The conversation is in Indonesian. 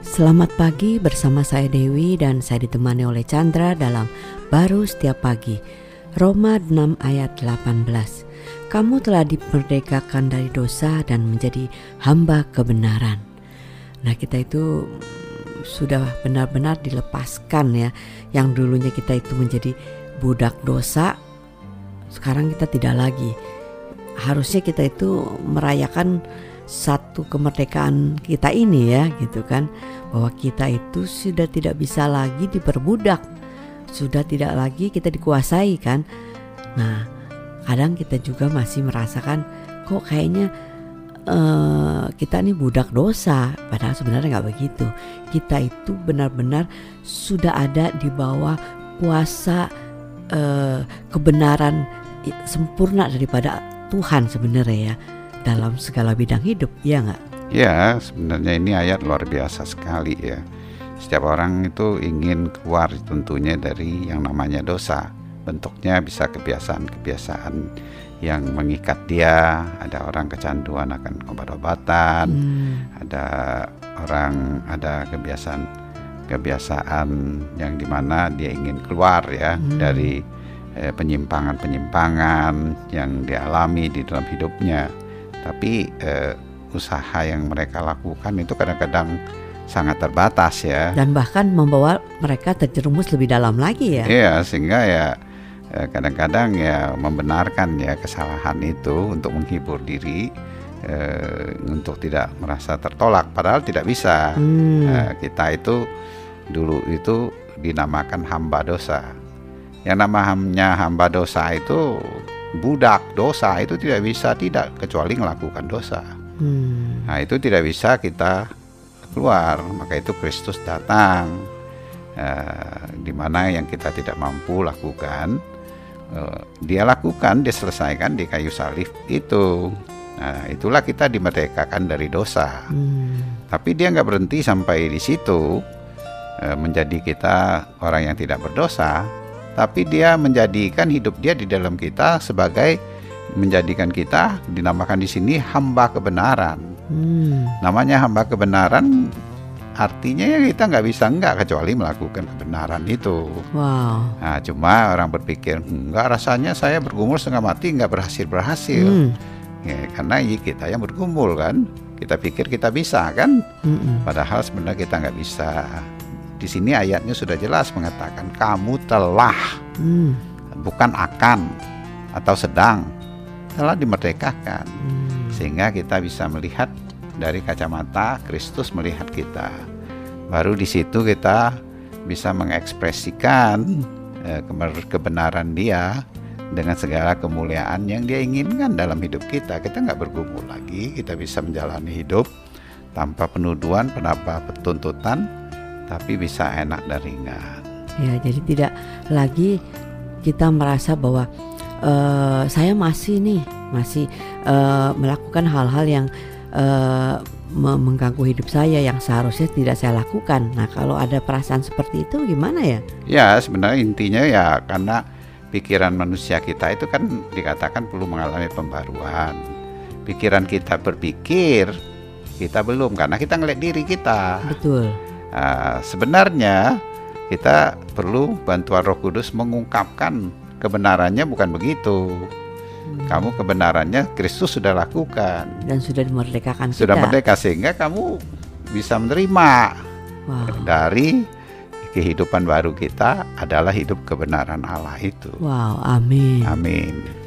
Selamat pagi bersama saya Dewi dan saya ditemani oleh Chandra dalam Baru Setiap Pagi. Roma 6 ayat 18. Kamu telah dimerdekakan dari dosa dan menjadi hamba kebenaran. Nah, kita itu sudah benar-benar dilepaskan ya. Yang dulunya kita itu menjadi budak dosa, sekarang kita tidak lagi. Harusnya kita itu merayakan satu kemerdekaan kita ini ya gitu kan. Bahwa kita itu sudah tidak bisa lagi diperbudak sudah tidak lagi kita dikuasai kan. Nah kadang kita juga masih merasakan kok kayaknya uh, kita ini budak dosa. Padahal sebenarnya nggak begitu. Kita itu benar-benar sudah ada di bawah kuasa uh, kebenaran sempurna daripada Tuhan sebenarnya ya dalam segala bidang hidup, ya nggak? Ya, sebenarnya ini ayat luar biasa sekali ya. Setiap orang itu ingin keluar tentunya dari yang namanya dosa. Bentuknya bisa kebiasaan-kebiasaan yang mengikat dia. Ada orang kecanduan akan obat-obatan, hmm. ada orang ada kebiasaan kebiasaan yang di mana dia ingin keluar ya hmm. dari eh, penyimpangan-penyimpangan yang dialami di dalam hidupnya tapi eh, usaha yang mereka lakukan itu kadang-kadang sangat terbatas ya. Dan bahkan membawa mereka terjerumus lebih dalam lagi ya. Iya sehingga ya eh, kadang-kadang ya membenarkan ya kesalahan itu untuk menghibur diri eh, untuk tidak merasa tertolak. Padahal tidak bisa. Hmm. eh, kita itu dulu itu dinamakan hamba dosa. Yang namanya hamba dosa itu budak dosa itu tidak bisa tidak kecuali melakukan dosa. Hmm. Nah itu tidak bisa kita keluar, maka itu Kristus datang. Uh, di mana yang kita tidak mampu lakukan, uh, dia lakukan, dia selesaikan di kayu salib itu. Nah itulah kita dimerdekakan dari dosa. Hmm. Tapi dia nggak berhenti sampai di situ uh, menjadi kita orang yang tidak berdosa tapi dia menjadikan hidup dia di dalam kita sebagai menjadikan kita dinamakan di sini hamba kebenaran. Hmm. Namanya hamba kebenaran artinya ya kita nggak bisa nggak kecuali melakukan kebenaran itu. Wow. Nah, cuma orang berpikir nggak rasanya saya bergumul setengah mati nggak berhasil berhasil. Hmm. Ya, karena ya kita yang bergumul kan, kita pikir kita bisa kan, hmm. padahal sebenarnya kita nggak bisa. Di sini ayatnya sudah jelas mengatakan kamu telah hmm. bukan akan atau sedang telah dimerdekakan. Hmm. Sehingga kita bisa melihat dari kacamata Kristus melihat kita. Baru di situ kita bisa mengekspresikan eh, kebenaran dia dengan segala kemuliaan yang dia inginkan dalam hidup kita. Kita nggak bergumul lagi, kita bisa menjalani hidup tanpa penuduhan, tanpa tuntutan, tapi bisa enak dan ringan. Ya, jadi tidak lagi kita merasa bahwa uh, saya masih nih masih uh, melakukan hal-hal yang uh, mengganggu hidup saya yang seharusnya tidak saya lakukan. Nah, kalau ada perasaan seperti itu gimana ya? Ya, sebenarnya intinya ya karena pikiran manusia kita itu kan dikatakan perlu mengalami pembaruan. Pikiran kita berpikir, kita belum karena kita ngeliat diri kita. Betul Nah, sebenarnya kita perlu bantuan Roh Kudus mengungkapkan kebenarannya bukan begitu. Hmm. Kamu kebenarannya Kristus sudah lakukan dan sudah dimerdekakan Sudah merdeka sehingga kamu bisa menerima wow. dari kehidupan baru kita adalah hidup kebenaran Allah itu. Wow, amin. Amin.